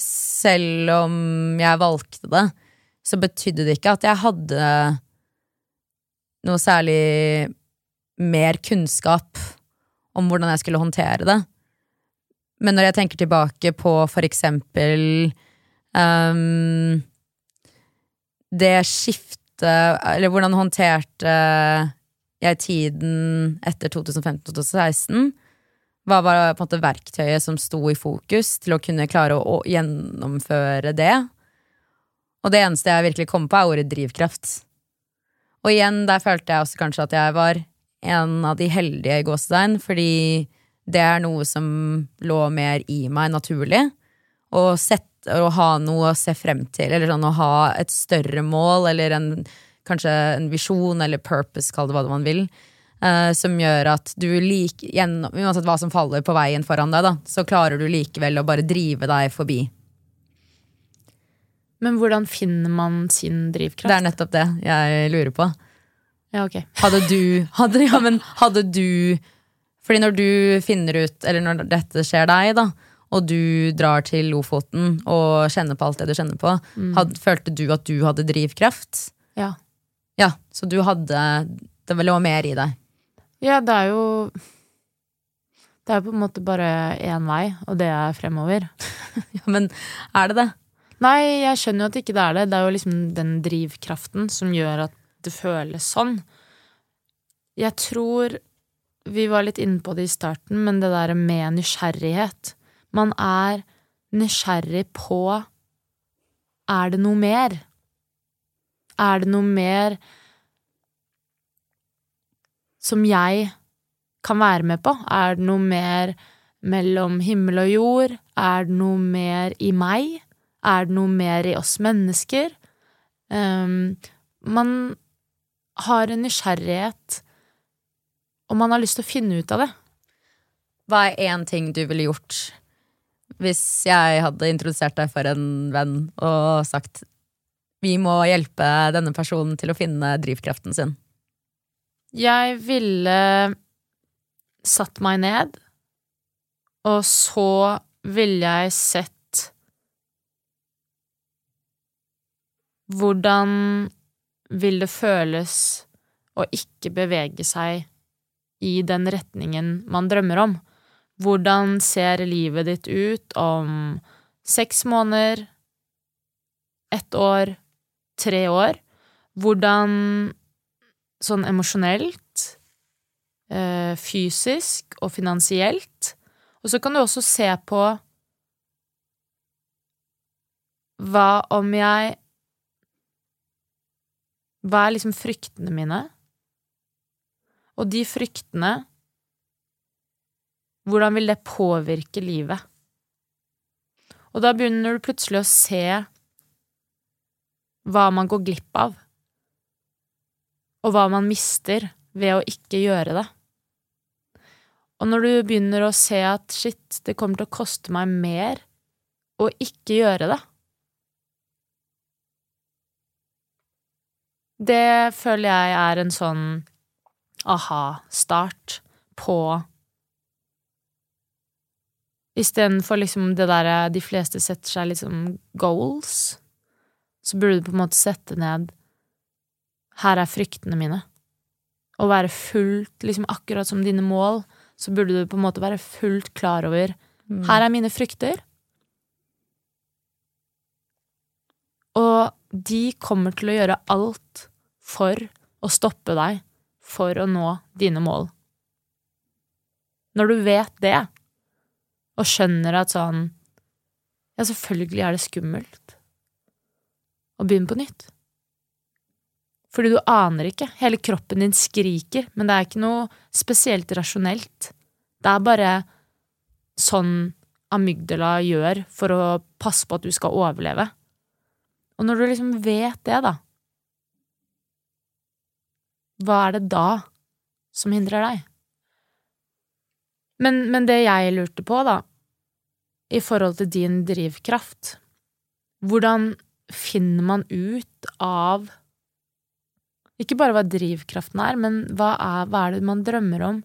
selv om jeg valgte det, så betydde det ikke at jeg hadde noe særlig mer kunnskap om hvordan jeg skulle håndtere det. Men når jeg tenker tilbake på for eksempel um, det skiftet Eller hvordan håndterte jeg tiden etter 2015-2016? Hva var på en måte verktøyet som sto i fokus til å kunne klare å, å gjennomføre det? Og det eneste jeg virkelig kom på, er ordet drivkraft. Og igjen, der følte jeg også kanskje at jeg var en av de heldige i gåstein, fordi det er noe som lå mer i meg naturlig. Å, sette, å ha noe å se frem til, eller sånn å ha et større mål, eller en, kanskje en visjon eller purpose, kall det hva man vil. Uh, som gjør at du like, gjennom, uansett hva som faller på veien foran deg, da, så klarer du likevel å bare drive deg forbi. Men hvordan finner man sin drivkraft? Det er nettopp det jeg lurer på. Ja, ok. Hadde du, hadde, ja, men hadde du Fordi når du finner ut, eller når dette skjer deg, da, og du drar til Lofoten og kjenner på alt det du kjenner på, mm. had, følte du at du hadde drivkraft? Ja. Ja, Så du hadde Det var mer i deg? Ja, det er jo Det er jo på en måte bare én vei, og det er fremover. ja, Men er det det? Nei, jeg skjønner jo at ikke det er det. Det er jo liksom den drivkraften som gjør at det føles sånn. Jeg tror vi var litt inne på det i starten, men det der med nysgjerrighet Man er nysgjerrig på Er det noe mer? Er det noe mer som jeg kan være med på? Er det noe mer mellom himmel og jord? Er det noe mer i meg? Er det noe mer i oss mennesker? Um, man har en nysgjerrighet, og man har lyst til å finne ut av det. Hva er én ting du ville gjort hvis jeg hadde introdusert deg for en venn og sagt vi må hjelpe denne personen til å finne drivkraften sin? Jeg ville satt meg ned, og så ville jeg sett Hvordan vil det føles å ikke bevege seg i den retningen man drømmer om? Hvordan ser livet ditt ut om seks måneder, ett år, tre år? Hvordan sånn emosjonelt, eh, fysisk og finansielt? Og så kan du også se på hva om jeg hva er liksom fryktene mine? Og de fryktene Hvordan vil det påvirke livet? Og da begynner du plutselig å se hva man går glipp av, og hva man mister ved å ikke gjøre det. Og når du begynner å se at shit, det kommer til å koste meg mer å ikke gjøre det, Det føler jeg er en sånn aha-start på Istedenfor liksom det derre de fleste setter seg liksom goals, så burde du på en måte sette ned Her er fryktene mine. Å være fullt liksom Akkurat som dine mål, så burde du på en måte være fullt klar over mm. Her er mine frykter. Og de kommer til å gjøre alt for å stoppe deg for å nå dine mål. Når du vet det, og skjønner at sånn Ja, selvfølgelig er det skummelt å begynne på nytt. Fordi du aner ikke. Hele kroppen din skriker, men det er ikke noe spesielt rasjonelt. Det er bare sånn amygdala gjør for å passe på at du skal overleve. Og når du liksom vet det, da, hva er det da som hindrer deg? Men, men det jeg lurte på, da, i forhold til din drivkraft, hvordan finner man ut av ikke bare hva drivkraften er, men hva er, hva er det man drømmer om,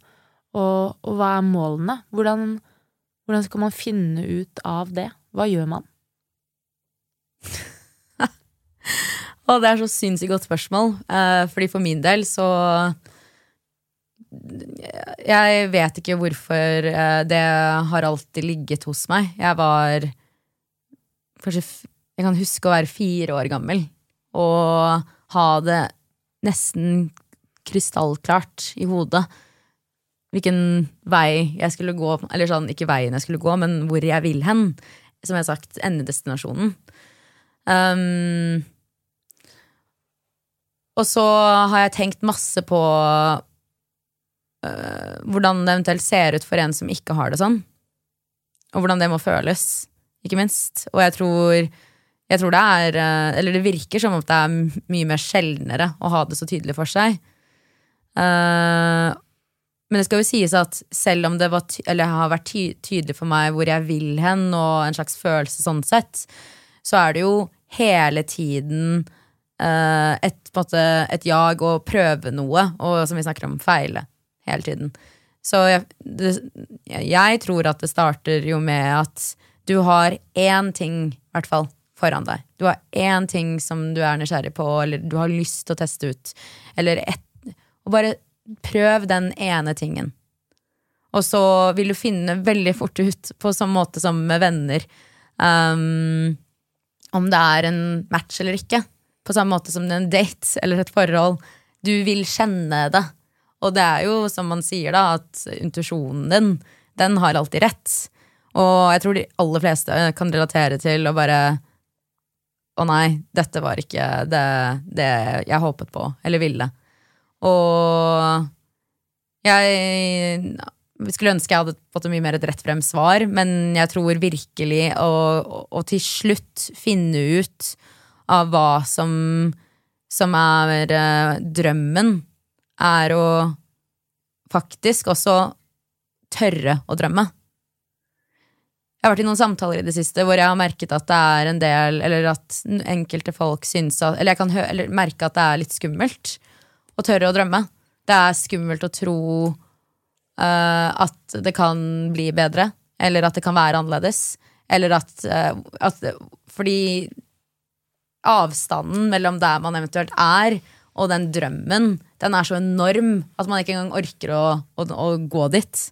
og, og hva er målene? Hvordan, hvordan skal man finne ut av det? Hva gjør man? Og det er så sinnssykt godt spørsmål. Eh, fordi for min del så Jeg vet ikke hvorfor eh, det har alltid ligget hos meg. Jeg var kanskje Jeg kan huske å være fire år gammel og ha det nesten krystallklart i hodet hvilken vei jeg skulle gå. Eller sånn, ikke veien jeg skulle gå, men hvor jeg vil hen. Som jeg har sagt, endedestinasjonen. Um, og så har jeg tenkt masse på uh, hvordan det eventuelt ser ut for en som ikke har det sånn. Og hvordan det må føles, ikke minst. Og jeg tror, jeg tror det er øh, Eller det virker som om det er mye mer sjeldnere å ha det så tydelig for seg. Eh, men det skal jo sies at selv om det har vært ty tydelig for meg hvor jeg vil hen, og en slags følelse sånn sett, så er det jo hele tiden eh, et, måte, et jag å prøve noe, og som vi snakker om, feile hele tiden. Så jeg, det, jeg tror at det starter jo med at du har én ting, i hvert fall, foran deg. Du har én ting som du er nysgjerrig på, eller du har lyst til å teste ut. Eller ett Og bare prøv den ene tingen. Og så vil du finne veldig fort ut, på sånn måte som med venner, um, om det er en match eller ikke. På samme måte som en date eller et forhold. Du vil kjenne det. Og det er jo, som man sier, da, at intuisjonen din, den har alltid rett. Og jeg tror de aller fleste kan relatere til å bare Å nei, dette var ikke det, det jeg håpet på eller ville. Og jeg skulle ønske jeg hadde fått mye mer et rett frem svar, men jeg tror virkelig å, å til slutt finne ut av hva som, som er eh, drømmen, er å faktisk også tørre å drømme. Jeg har vært i noen samtaler i det siste hvor jeg har merket at det er en del Eller at enkelte folk syns at Eller jeg kan hø eller merke at det er litt skummelt å tørre å drømme. Det er skummelt å tro uh, at det kan bli bedre, eller at det kan være annerledes. Eller at, uh, at Fordi avstanden mellom der man eventuelt er, og den drømmen, den er så enorm at man ikke engang orker å, å, å gå dit.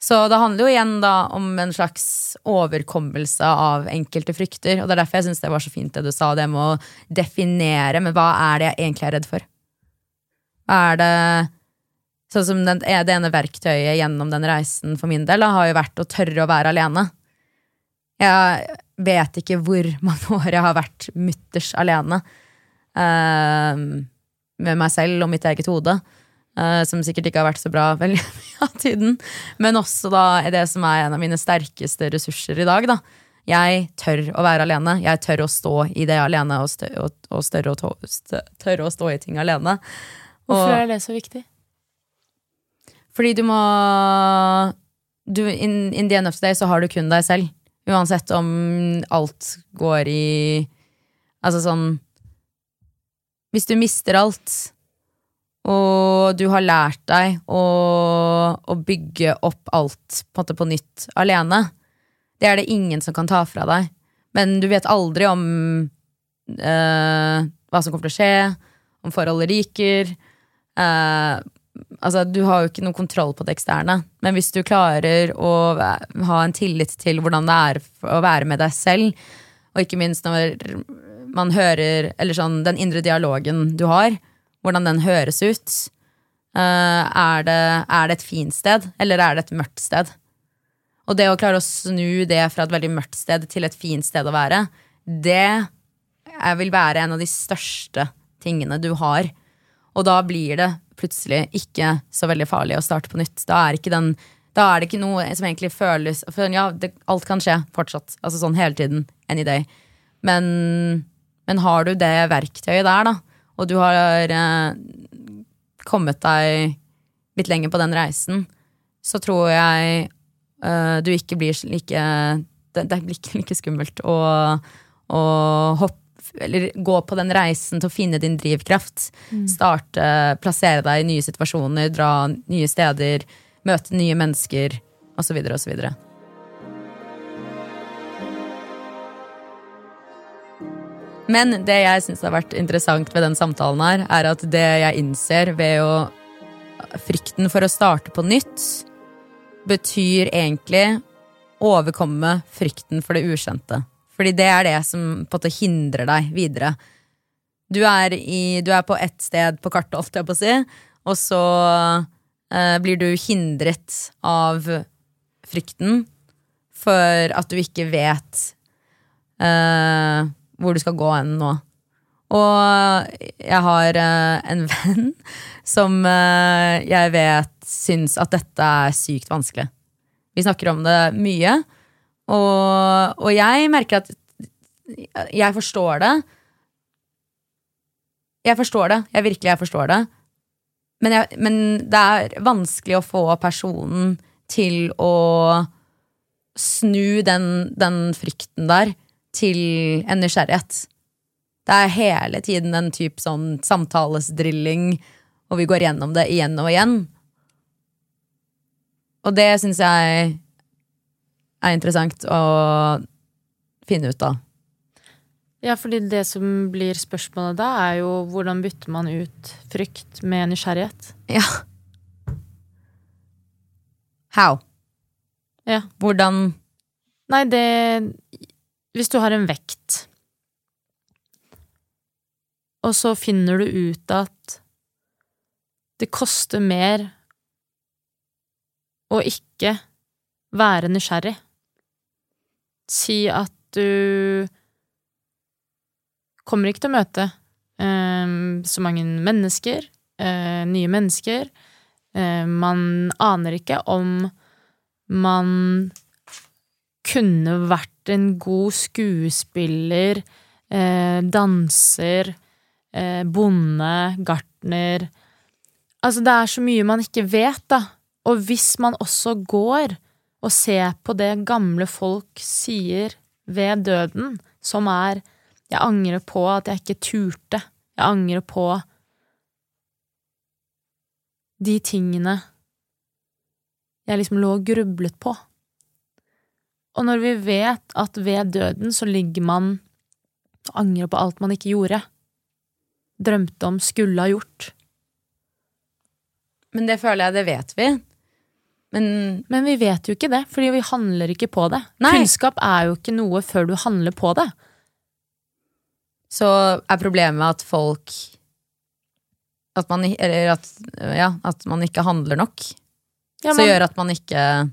Så det handler jo igjen da om en slags overkommelse av enkelte frykter. Og det er derfor jeg syns det var så fint det du sa, det med å definere men hva er det jeg egentlig er redd for. Hva er det Sånn som den, det ene verktøyet gjennom den reisen for min del har jo vært å tørre å være alene. Jeg vet ikke hvor mange år jeg har vært mutters alene. uh, med meg selv og mitt eget hode. Eh, som sikkert ikke har vært så bra veldig mye av tiden. Men også da er det som er en av mine sterkeste ressurser i dag. da. Jeg tør å være alene. Jeg tør å stå i det alene, og, stør, og, og større tå, stø, å stå i ting alene. Hvorfor er det så viktig? fordi du må du, in, in the end of the day så har du kun deg selv. Uansett om alt går i Altså sånn Hvis du mister alt, og du har lært deg å, å bygge opp alt på, på nytt alene, det er det ingen som kan ta fra deg. Men du vet aldri om eh, hva som kommer til å skje, om forholdet ryker. Eh, altså, du har jo ikke noen kontroll på det eksterne. Men hvis du klarer å ha en tillit til hvordan det er å være med deg selv, og ikke minst når man hører Eller sånn den indre dialogen du har, hvordan den høres ut. Uh, er, det, er det et fint sted, eller er det et mørkt sted? Og det å klare å snu det fra et veldig mørkt sted til et fint sted å være, det vil være en av de største tingene du har. Og da blir det plutselig ikke så veldig farlig å starte på nytt. Da er, den, da er det ikke noe som egentlig føles for Ja, det, alt kan skje fortsatt. Altså sånn hele tiden. Any day. Men, men har du det verktøyet der, da, og du har eh, kommet deg litt lenger på den reisen, så tror jeg eh, du ikke blir like det, det blir ikke like skummelt å, å hoppe eller gå på den reisen til å finne din drivkraft. Starte, plassere deg i nye situasjoner, dra nye steder, møte nye mennesker osv. osv. Men det jeg syns har vært interessant ved den samtalen her, er at det jeg innser ved å frykten for å starte på nytt betyr egentlig overkomme frykten for det ukjente. Fordi det er det som på en måte hindrer deg videre. Du er, i, du er på ett sted på kartet, holdt jeg på å si, og så eh, blir du hindret av frykten for at du ikke vet eh, hvor du skal gå hen nå. Og jeg har eh, en venn som eh, jeg vet syns at dette er sykt vanskelig. Vi snakker om det mye, og, og jeg merker at jeg forstår det. Jeg forstår det. Jeg virkelig jeg forstår det. Men, jeg, men det er vanskelig å få personen til å snu den, den frykten der til en nysgjerrighet. Det er hele tiden en type sånn samtalesdrilling, og vi går gjennom det igjen og igjen. Og det syns jeg er interessant å finne ut av. Ja, fordi det som blir spørsmålet da, er jo hvordan bytter man ut frykt med nysgjerrighet? Ja. How? Ja. Hvordan Nei, det Hvis du har en vekt, og så finner du ut at det koster mer å ikke være nysgjerrig. Si at du kommer ikke til å møte eh, så mange mennesker, eh, nye mennesker. Eh, man aner ikke om man kunne vært en god skuespiller, eh, danser, eh, bonde, gartner Altså, det er så mye man ikke vet, da. Og hvis man også går og ser på det gamle folk sier ved døden, som er 'jeg angrer på at jeg ikke turte', 'jeg angrer på de tingene jeg liksom lå og grublet på'. Og når vi vet at ved døden så ligger man og angrer på alt man ikke gjorde, drømte om, skulle ha gjort Men det føler jeg det vet vi. Men Men vi vet jo ikke det, fordi vi handler ikke på det. Nei. Kunnskap er jo ikke noe før du handler på det. så er problemet at folk At man, eller at, ja, at man ikke handler nok. Ja, som så gjør at man ikke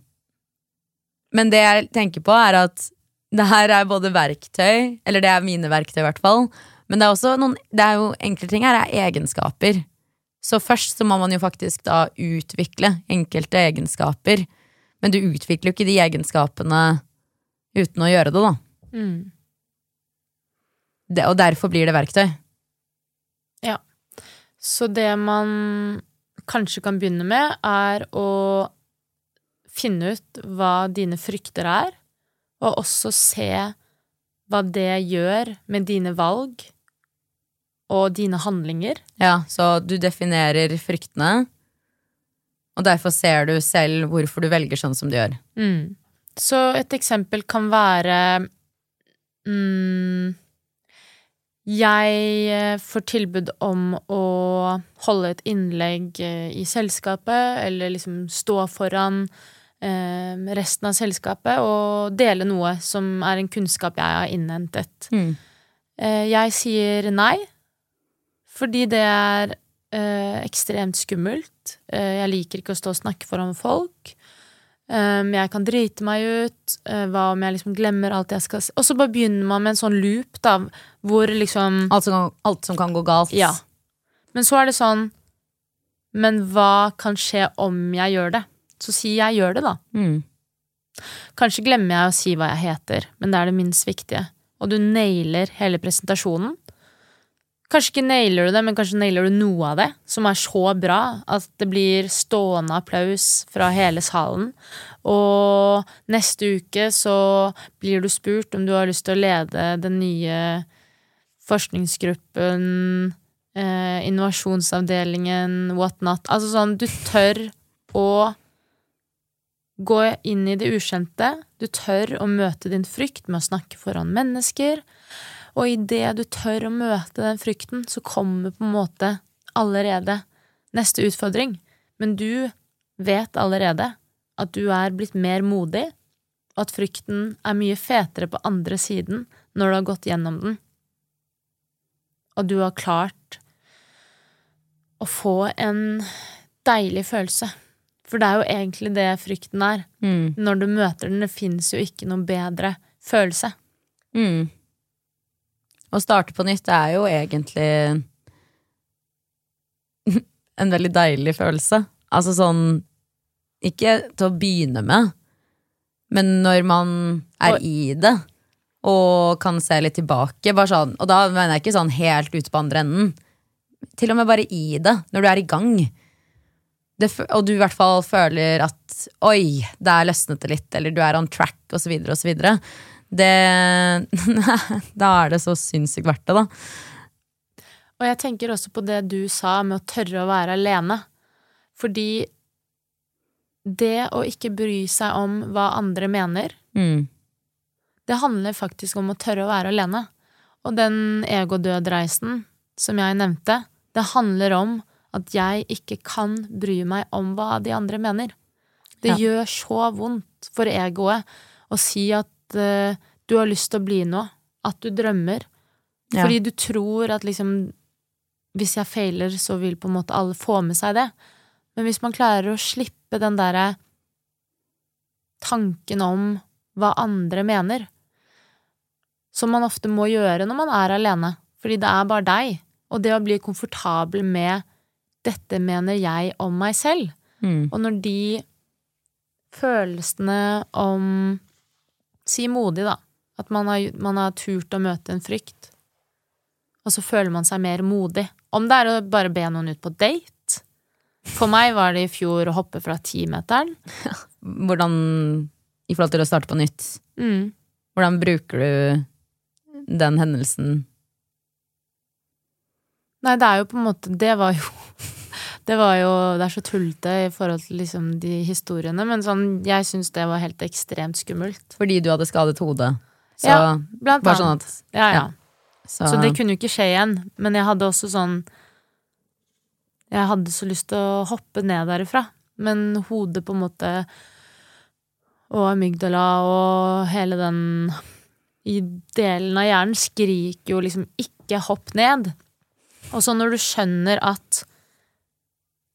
Men det jeg tenker på, er at det her er både verktøy, eller det er mine verktøy, i hvert fall. Men det er også noen Det er jo enkelte ting her er egenskaper. Så først så må man jo faktisk da utvikle enkelte egenskaper. Men du utvikler jo ikke de egenskapene uten å gjøre det, da. Mm. Det, og derfor blir det verktøy. Ja. Så det man kanskje kan begynne med, er å finne ut hva dine frykter er, og også se hva det gjør med dine valg og dine handlinger. Ja, så du definerer fryktene, og derfor ser du selv hvorfor du velger sånn som du gjør. Mm. Så et eksempel kan være mm, Jeg eh, får tilbud om å holde et innlegg eh, i selskapet, eller liksom stå foran resten av selskapet og dele noe som er en kunnskap jeg har innhentet. Mm. Eh, jeg sier nei, fordi det er eh, ekstremt skummelt. Eh, jeg liker ikke å stå og snakke foran folk. Um, jeg kan drite meg ut. hva om jeg liksom glemmer alt jeg skal si? Og så bare begynner man med en sånn loop, da, hvor liksom Alt, som kan, alt som kan gå galt. Ja. Men så er det sånn Men hva kan skje om jeg gjør det? Så si jeg gjør det, da. Mm. Kanskje glemmer jeg å si hva jeg heter, men det er det minst viktige. Og du nailer hele presentasjonen. Kanskje ikke nailer du det, men kanskje nailer du noe av det, som er så bra at det blir stående applaus fra hele salen. Og neste uke så blir du spurt om du har lyst til å lede den nye forskningsgruppen, eh, innovasjonsavdelingen, what not. Altså sånn, du tør å gå inn i det ukjente. Du tør å møte din frykt med å snakke foran mennesker. Og idet du tør å møte den frykten, så kommer på en måte allerede neste utfordring. Men du vet allerede at du er blitt mer modig, og at frykten er mye fetere på andre siden når du har gått gjennom den. Og du har klart å få en deilig følelse. For det er jo egentlig det frykten er. Mm. Når du møter den, det fins jo ikke noen bedre følelse. Mm. Å starte på nytt er jo egentlig en veldig deilig følelse. Altså sånn Ikke til å begynne med, men når man er Og- i det og kan se litt tilbake, bare sånn, og da mener jeg ikke sånn helt ute på andre enden. Til og med bare i det, når du er i gang. Det, og du i hvert fall føler at oi, der løsnet det litt, eller du er on track, så videre. Det Da er det så sinnssykt verdt det, da. Og jeg tenker også på det du sa med å tørre å være alene. Fordi det å ikke bry seg om hva andre mener, Mm. det handler faktisk om å tørre å være alene. Og den egodødreisen som jeg nevnte, det handler om at jeg ikke kan bry meg om hva de andre mener. Det Ja. gjør så vondt for egoet å si at uh, du har lyst til å bli noe, at du drømmer. Ja. Fordi du tror at liksom Hvis jeg feiler, så vil på en måte alle få med seg det. Men hvis man klarer å slippe den derre tanken om hva andre mener, som man ofte må gjøre når man er alene, fordi det er bare deg, og det å bli komfortabel med 'dette mener jeg om meg selv', Mm. og når de følelsene om Si modig, da. At man har, man har turt å møte en frykt. Og så føler man seg mer modig. Om det er å bare be noen ut på date. For meg var det i fjor å hoppe fra timeteren. Hvordan, i forhold til å starte på nytt, Mm. hvordan bruker du den hendelsen? Nei, det er jo på en måte Det var jo Det var jo Det er så tullete i forhold til liksom de historiene, men sånn Jeg syns det var helt ekstremt skummelt. Fordi du hadde skadet hodet. Så Ja, Blant annet. sånn annet. at Ja, ja. ja. så, Så det kunne jo ikke skje igjen. Men jeg hadde også sånn Jeg hadde så lyst til å hoppe ned derifra. Men hodet på en måte Og amygdala og hele den I delen av hjernen skriker jo liksom 'ikke hopp ned'. Og så når du skjønner at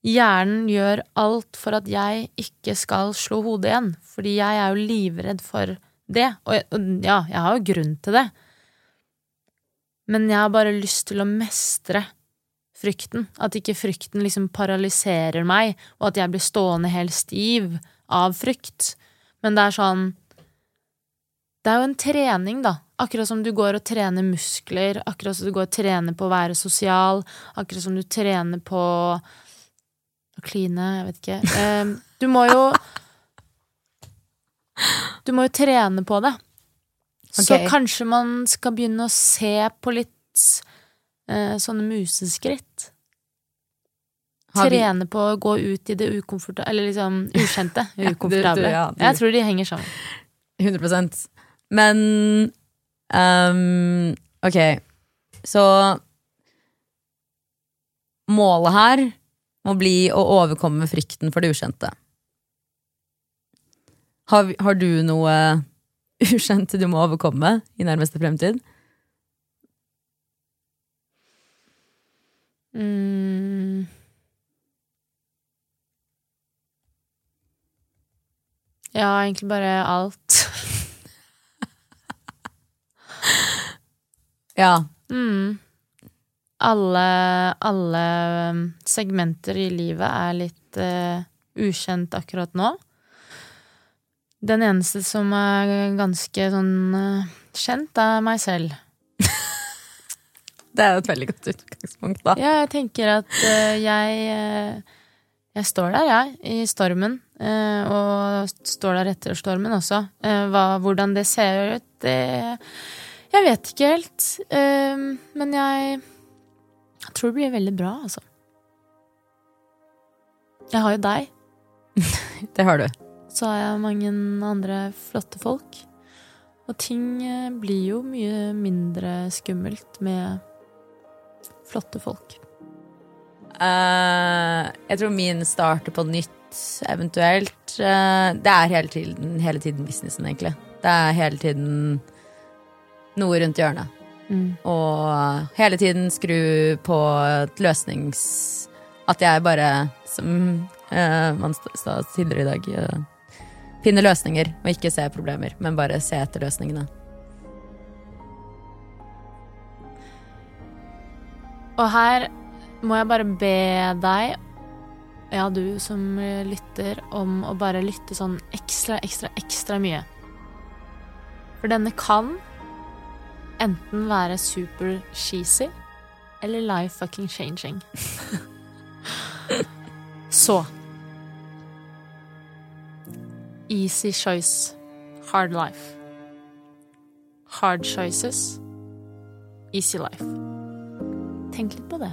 hjernen gjør alt for at jeg ikke skal slå hodet igjen, fordi jeg er jo livredd for det, og ja, jeg har jo grunn til det, men jeg har bare lyst til å mestre frykten. At ikke frykten liksom paralyserer meg, og at jeg blir stående helt stiv av frykt. Men det er sånn Det er jo en trening, da. Akkurat som du går og trener muskler, akkurat som du går og trener på å være sosial, akkurat som du trener på kline, jeg vet ikke. Um, Du må jo Du må jo trene på det. Så kanskje man skal begynne å se på litt uh, sånne museskritt. Trene på å gå ut i det ukomfortable Eller liksom ukjente. du- du, ja, du- Jeg tror de henger sammen. 100% Men um, Ok, så Målet her må bli å overkomme frykten for det ukjente. Har, har du noe ukjente du må overkomme i nærmeste fremtid? Mm. Ja, egentlig bare alt. Ja. Mm. Alle, alle um, segmenter i livet er litt uh, ukjent akkurat nå. Den eneste som er ganske sånn uh, kjent, er meg selv. Det er jo et veldig godt utgangspunkt, da. Ja, jeg tenker at uh, jeg eh, Jeg står der, jeg, i stormen. eh, og står der etter stormen også. Eh, hva, hvordan det ser ut, det Jeg vet ikke helt. eh, men jeg, jeg tror det blir veldig bra, altså. Jeg har jo deg. Det har du. Så har jeg mange andre flotte folk. Og ting eh, blir jo mye mindre skummelt med flotte folk. Uh, jeg tror min starter på nytt, eventuelt. Uh, det er hele tiden, hele tiden businessen, egentlig. Det er hele tiden noe rundt hjørnet. Og hele tiden skru på et løsnings... At jeg bare, som eh, man sa tidligere i dag, eh, finner løsninger og ikke ser problemer, men bare se etter løsningene. Og her må jeg bare be deg, ja, du som eh, lytter, om å bare lytte sånn ekstra, ekstra, ekstra mye. For denne kan enten være super cheesy eller life fucking changing. Så Easy choice, hard life. Hard choices, easy life. Tenk litt på det.